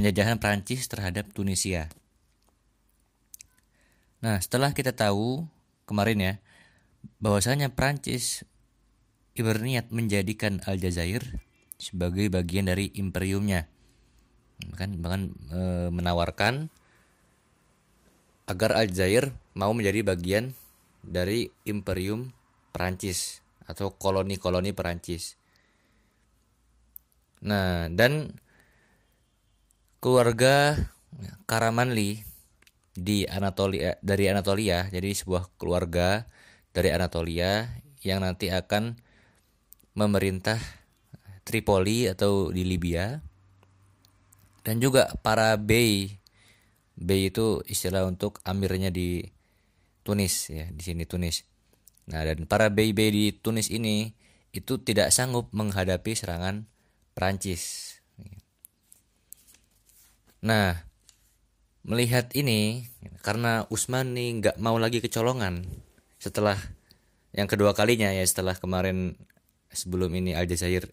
penjajahan Prancis terhadap Tunisia. Nah, setelah kita tahu kemarin ya bahwasanya Prancis berniat menjadikan Aljazair sebagai bagian dari imperiumnya. Bahkan bahkan e, menawarkan agar Aljazair mau menjadi bagian dari imperium Prancis atau koloni-koloni Prancis. Nah, dan keluarga Karamanli di Anatolia dari Anatolia, jadi sebuah keluarga dari Anatolia yang nanti akan memerintah Tripoli atau di Libya. Dan juga para bey bey itu istilah untuk amirnya di Tunis ya di sini Tunis. Nah dan para bey-bey di Tunis ini itu tidak sanggup menghadapi serangan Prancis nah melihat ini karena Usmani nggak mau lagi kecolongan setelah yang kedua kalinya ya setelah kemarin sebelum ini Aljazair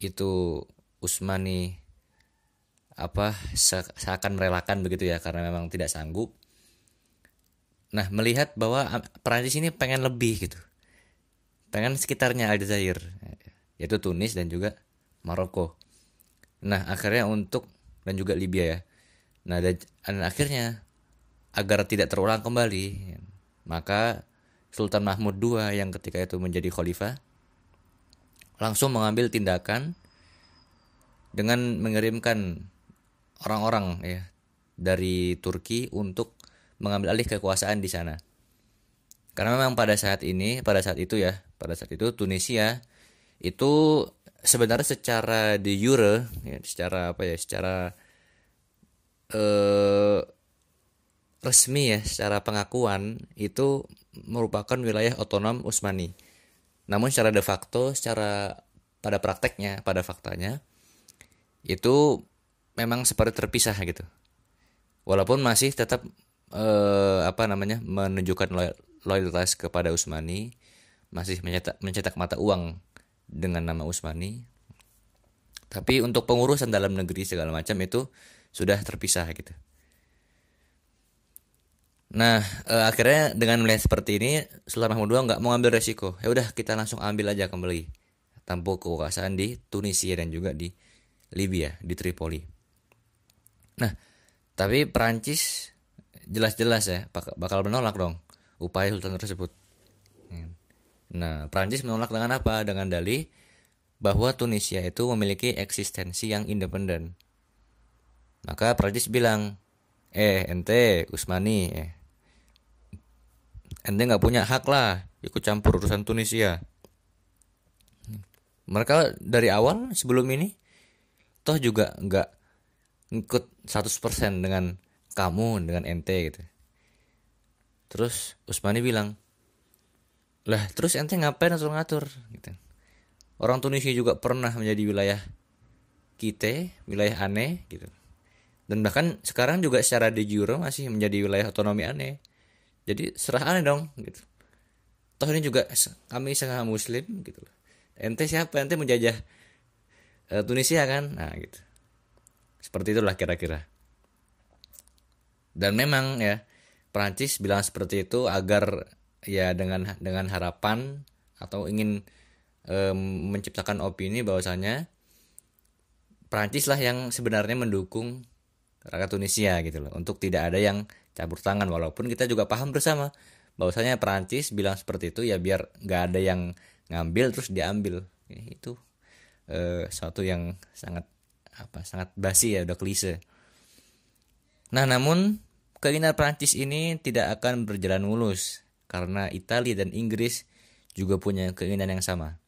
itu Usmani apa seakan merelakan begitu ya karena memang tidak sanggup. Nah melihat bahwa Perancis ini pengen lebih gitu, pengen sekitarnya Aljazair, yaitu Tunis dan juga Maroko. Nah akhirnya untuk dan juga Libya ya. Nah dan, akhirnya agar tidak terulang kembali, maka Sultan Mahmud II yang ketika itu menjadi khalifah langsung mengambil tindakan dengan mengirimkan orang-orang ya dari Turki untuk mengambil alih kekuasaan di sana. Karena memang pada saat ini, pada saat itu ya, pada saat itu Tunisia itu sebenarnya secara de jure, ya, secara apa ya, secara eh, resmi ya, secara pengakuan itu merupakan wilayah otonom Utsmani. Namun secara de facto, secara pada prakteknya, pada faktanya itu memang seperti terpisah gitu. Walaupun masih tetap eh, apa namanya menunjukkan loyalitas kepada Usmani, masih mencetak mencetak mata uang dengan nama Usmani. Tapi untuk pengurusan dalam negeri segala macam itu sudah terpisah gitu. Nah, eh, akhirnya dengan melihat seperti ini, Sultan Mahmud II nggak mau ambil resiko. Ya udah, kita langsung ambil aja kembali tampuk kekuasaan di Tunisia dan juga di Libya, di Tripoli. Nah, tapi Perancis jelas-jelas ya bakal menolak dong upaya Sultan tersebut. Nah, Perancis menolak dengan apa? Dengan dalih bahwa Tunisia itu memiliki eksistensi yang independen. Maka Perancis bilang, eh ente Usmani, eh ente nggak punya hak lah ikut campur urusan Tunisia mereka dari awal sebelum ini toh juga nggak ngikut 100% dengan kamu dengan ente gitu terus Usmani bilang lah terus ente ngapain atur ngatur gitu. Orang Tunisia juga pernah menjadi wilayah kita wilayah aneh gitu. Dan bahkan sekarang juga secara de jure masih menjadi wilayah otonomi aneh jadi serah aneh dong gitu. Toh ini juga kami sangat muslim gitu loh. Ente siapa? Ente menjajah uh, Tunisia kan? Nah gitu. Seperti itulah kira-kira. Dan memang ya Prancis bilang seperti itu agar ya dengan dengan harapan atau ingin um, menciptakan opini bahwasanya Prancis lah yang sebenarnya mendukung rakyat Tunisia gitu loh. Untuk tidak ada yang campur tangan. Walaupun kita juga paham bersama bahwasanya Perancis bilang seperti itu ya biar nggak ada yang ngambil terus diambil. Ya, itu eh, suatu yang sangat apa sangat basi ya udah klise. Nah namun keinginan Perancis ini tidak akan berjalan mulus karena Italia dan Inggris juga punya keinginan yang sama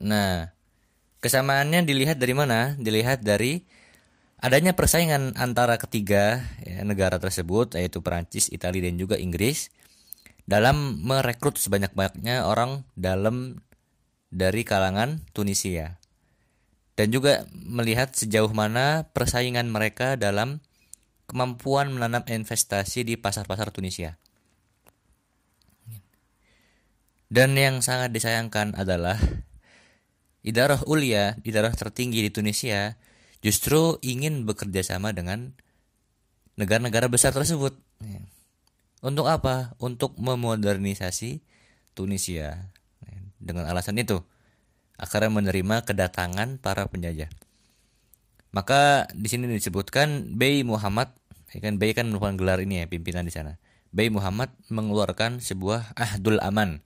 nah kesamaannya dilihat dari mana dilihat dari Adanya persaingan antara ketiga ya, negara tersebut yaitu Perancis, Italia dan juga Inggris dalam merekrut sebanyak-banyaknya orang dalam dari kalangan Tunisia. Dan juga melihat sejauh mana persaingan mereka dalam kemampuan menanam investasi di pasar-pasar Tunisia. Dan yang sangat disayangkan adalah idarah ulia, idarah tertinggi di Tunisia justru ingin bekerja sama dengan negara-negara besar tersebut. Untuk apa? Untuk memodernisasi Tunisia. Dengan alasan itu, akhirnya menerima kedatangan para penjajah. Maka di sini disebutkan Bey Muhammad, ya kan Bey kan merupakan gelar ini ya pimpinan di sana. Bey Muhammad mengeluarkan sebuah ahdul aman,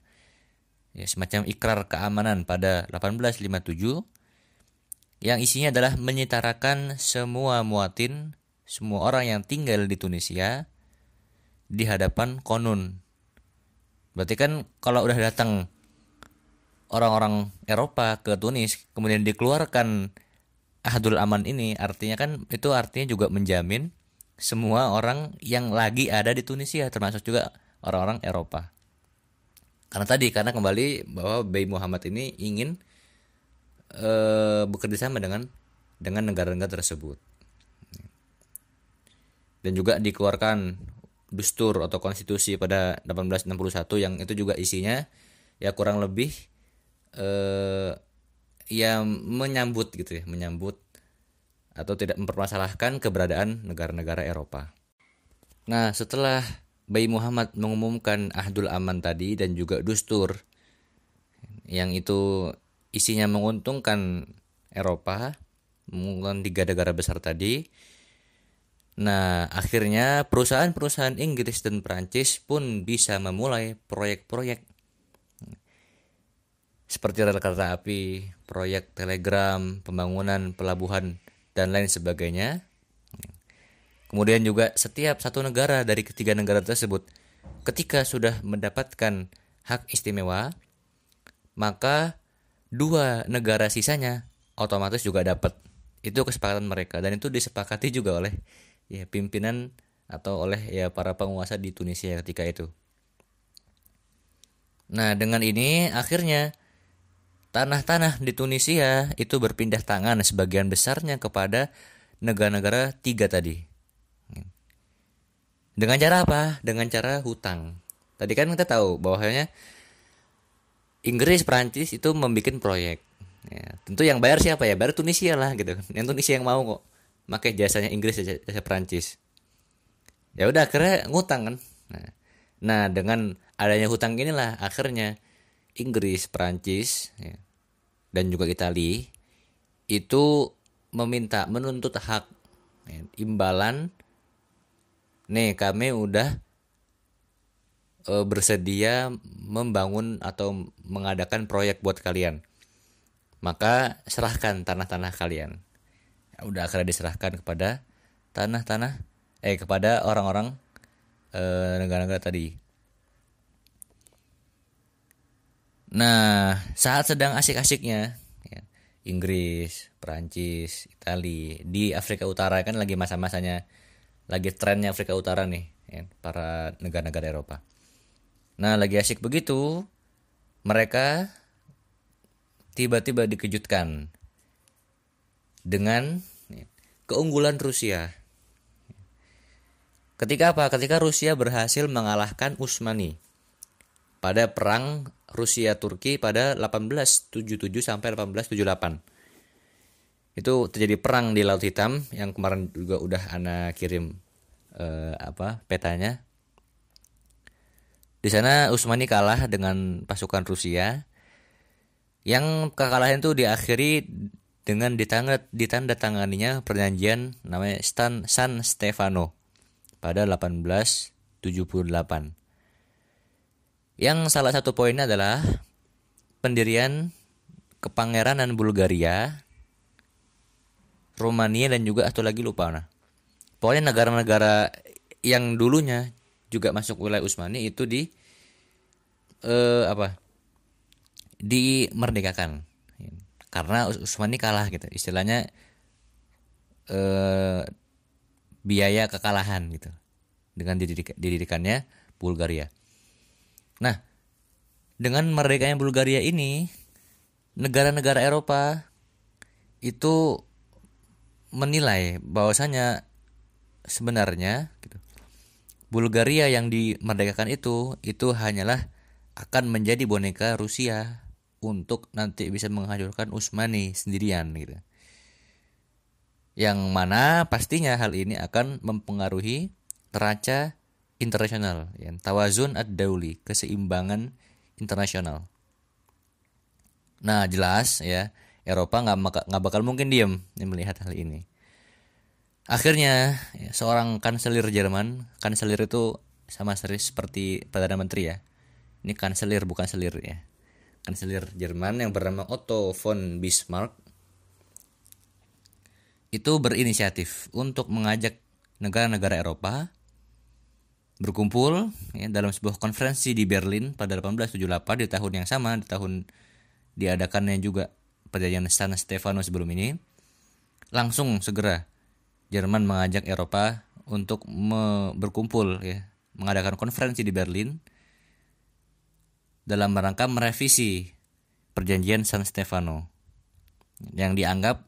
ya semacam ikrar keamanan pada 1857 yang isinya adalah menyetarakan semua muatin, semua orang yang tinggal di Tunisia di hadapan konun. Berarti kan kalau udah datang orang-orang Eropa ke Tunis kemudian dikeluarkan Ahdul Aman ini artinya kan itu artinya juga menjamin semua orang yang lagi ada di Tunisia termasuk juga orang-orang Eropa. Karena tadi karena kembali bahwa Bey Muhammad ini ingin e, bekerja sama dengan dengan negara-negara tersebut. Dan juga dikeluarkan dustur atau konstitusi pada 1861 yang itu juga isinya ya kurang lebih e, ya menyambut gitu ya, menyambut atau tidak mempermasalahkan keberadaan negara-negara Eropa. Nah, setelah Bayi Muhammad mengumumkan Ahdul Aman tadi dan juga Dustur. Yang itu isinya menguntungkan Eropa, menguntungkan tiga negara besar tadi. Nah, akhirnya perusahaan-perusahaan Inggris dan Prancis pun bisa memulai proyek-proyek. Seperti rel kereta api, proyek telegram, pembangunan pelabuhan, dan lain sebagainya Kemudian juga setiap satu negara dari ketiga negara tersebut ketika sudah mendapatkan hak istimewa, maka dua negara sisanya otomatis juga dapat. Itu kesepakatan mereka dan itu disepakati juga oleh ya pimpinan atau oleh ya para penguasa di Tunisia ketika itu. Nah, dengan ini akhirnya tanah-tanah di Tunisia itu berpindah tangan sebagian besarnya kepada negara-negara tiga tadi dengan cara apa? Dengan cara hutang. Tadi kan kita tahu bahwasanya Inggris, Prancis itu membuat proyek. Ya, tentu yang bayar siapa ya? Bayar Tunisia lah gitu. Yang Tunisia yang mau kok. Makai jasanya Inggris, jasa, jasa Prancis. Ya udah akhirnya ngutang kan. Nah, nah dengan adanya hutang inilah akhirnya Inggris, Prancis, ya, dan juga Italia itu meminta menuntut hak ya, imbalan nih kami udah e, bersedia membangun atau mengadakan proyek buat kalian. Maka serahkan tanah-tanah kalian. Ya, udah akhirnya diserahkan kepada tanah-tanah eh kepada orang-orang e, negara-negara tadi. Nah saat sedang asik-asiknya ya, Inggris Perancis Italia di Afrika Utara kan lagi masa-masanya lagi trennya Afrika Utara nih ya, para negara-negara Eropa. Nah lagi asik begitu mereka tiba-tiba dikejutkan dengan ya, keunggulan Rusia. Ketika apa? Ketika Rusia berhasil mengalahkan Utsmani pada perang Rusia Turki pada 1877 sampai 1878 itu terjadi perang di Laut Hitam yang kemarin juga udah ana kirim eh, apa petanya. Di sana Utsmani kalah dengan pasukan Rusia. Yang kekalahan itu diakhiri dengan ditanda, tanganinya perjanjian namanya Stan San Stefano pada 1878. Yang salah satu poinnya adalah pendirian kepangeranan Bulgaria Romania dan juga atau lagi lupa nah. Pokoknya negara-negara yang dulunya juga masuk wilayah Utsmani itu di eh, apa? dimerdekakan. Karena Utsmani kalah gitu. Istilahnya eh, biaya kekalahan gitu. Dengan dididik, didikannya Bulgaria. Nah, dengan merdekanya Bulgaria ini negara-negara Eropa itu menilai bahwasanya sebenarnya gitu, Bulgaria yang dimerdekakan itu itu hanyalah akan menjadi boneka Rusia untuk nanti bisa menghancurkan Utsmani sendirian gitu. Yang mana pastinya hal ini akan mempengaruhi neraca internasional, ya, tawazun ad-dauli, keseimbangan internasional. Nah, jelas ya, Eropa nggak nggak bakal mungkin diem melihat hal ini. Akhirnya, ya, seorang kanselir Jerman, kanselir itu sama seperti perdana menteri ya. Ini kanselir bukan selir ya. Kanselir Jerman yang bernama Otto von Bismarck itu berinisiatif untuk mengajak negara-negara Eropa berkumpul ya, dalam sebuah konferensi di Berlin pada 1878 di tahun yang sama di tahun diadakannya juga perjanjian San Stefano sebelum ini langsung segera Jerman mengajak Eropa untuk berkumpul ya mengadakan konferensi di Berlin dalam rangka merevisi perjanjian San Stefano yang dianggap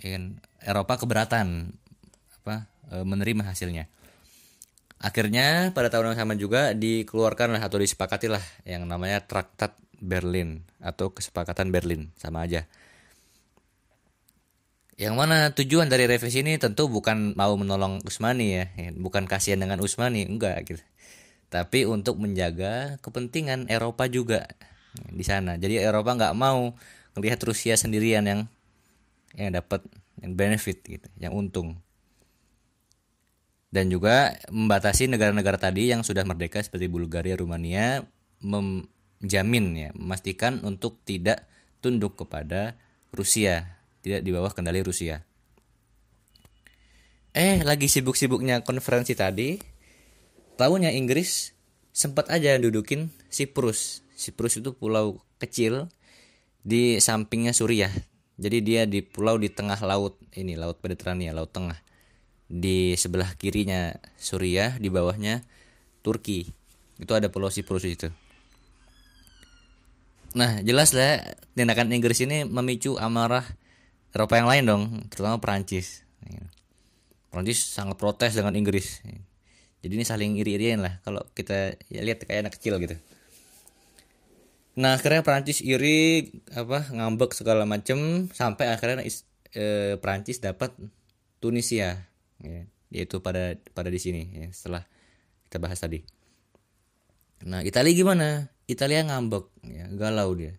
ya, Eropa keberatan apa e, menerima hasilnya. Akhirnya pada tahun yang sama juga dikeluarkanlah atau disepakatilah yang namanya Traktat Berlin atau Kesepakatan Berlin sama aja. Yang mana tujuan dari revisi ini tentu bukan mau menolong Usmani ya, ya bukan kasihan dengan Usmani, enggak gitu. Tapi untuk menjaga kepentingan Eropa juga di sana. Jadi Eropa nggak mau melihat Rusia sendirian yang yang dapat yang benefit gitu, yang untung. Dan juga membatasi negara-negara tadi yang sudah merdeka seperti Bulgaria, Rumania menjamin ya, memastikan untuk tidak tunduk kepada Rusia, tidak di bawah kendali Rusia. Eh, lagi sibuk-sibuknya konferensi tadi, tahunya Inggris sempat aja dudukin Siprus. Siprus itu pulau kecil di sampingnya Suriah jadi dia di pulau di tengah laut ini, laut Mediterania, laut tengah. Di sebelah kirinya Suriah, di bawahnya Turki. Itu ada pulau Siprus itu. Nah, jelas lah tindakan Inggris ini memicu amarah Eropa yang lain dong, terutama Perancis. Perancis sangat protes dengan Inggris. Jadi ini saling iri-irian lah kalau kita ya lihat kayak anak kecil gitu. Nah akhirnya Prancis iri apa ngambek segala macem sampai akhirnya e, Prancis dapat Tunisia ya, yaitu pada pada di sini ya, setelah kita bahas tadi. Nah Italia gimana? Italia ngambek ya, galau dia.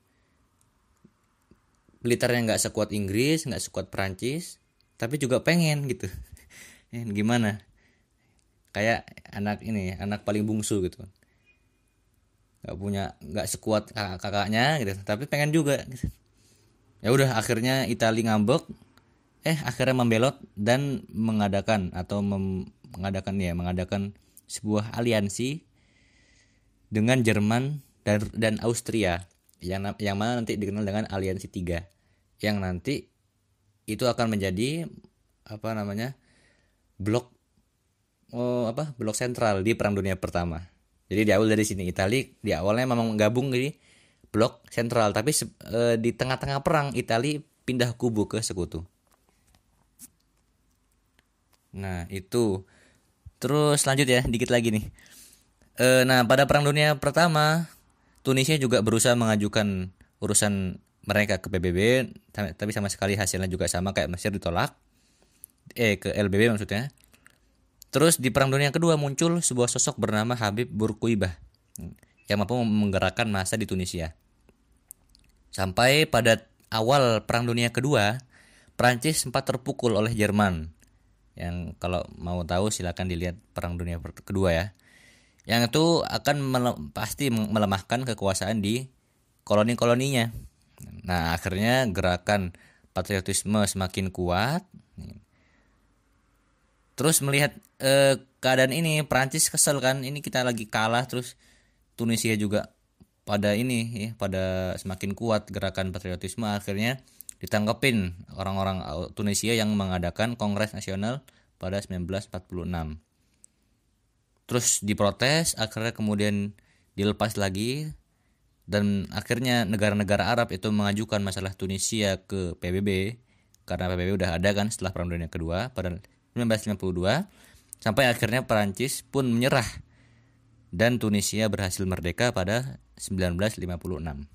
Militernya nggak sekuat Inggris, nggak sekuat Prancis, tapi juga pengen gitu. ya, gimana? Kayak anak ini, anak paling bungsu gitu nggak punya nggak sekuat kakak kakaknya gitu tapi pengen juga gitu. ya udah akhirnya Italia ngambek eh akhirnya membelot dan mengadakan atau mem mengadakan ya mengadakan sebuah aliansi dengan Jerman dan dan Austria yang yang mana nanti dikenal dengan aliansi tiga yang nanti itu akan menjadi apa namanya blok oh apa blok sentral di perang dunia pertama jadi di awal dari sini Italia di awalnya memang gabung di blok sentral, tapi e, di tengah-tengah perang Italia pindah kubu ke sekutu. Nah itu terus lanjut ya dikit lagi nih. E, nah pada perang dunia pertama Tunisia juga berusaha mengajukan urusan mereka ke PBB tapi sama sekali hasilnya juga sama kayak Mesir ditolak eh ke LBB maksudnya Terus di Perang Dunia Kedua muncul sebuah sosok bernama Habib Burkuibah yang mampu menggerakkan massa di Tunisia. Sampai pada awal Perang Dunia Kedua, Prancis sempat terpukul oleh Jerman. Yang kalau mau tahu silakan dilihat Perang Dunia Kedua ya. Yang itu akan mele pasti melemahkan kekuasaan di koloni-koloninya. Nah, akhirnya gerakan patriotisme semakin kuat. Terus melihat eh, keadaan ini Prancis kesel kan? Ini kita lagi kalah terus Tunisia juga pada ini ya pada semakin kuat gerakan patriotisme. Akhirnya ditangkepin orang-orang Tunisia yang mengadakan Kongres Nasional pada 1946 terus diprotes akhirnya kemudian dilepas lagi. Dan akhirnya negara-negara Arab itu mengajukan masalah Tunisia ke PBB karena PBB udah ada kan setelah Perang Dunia Kedua pada 1952 sampai akhirnya Perancis pun menyerah. Dan Tunisia berhasil merdeka pada 1956.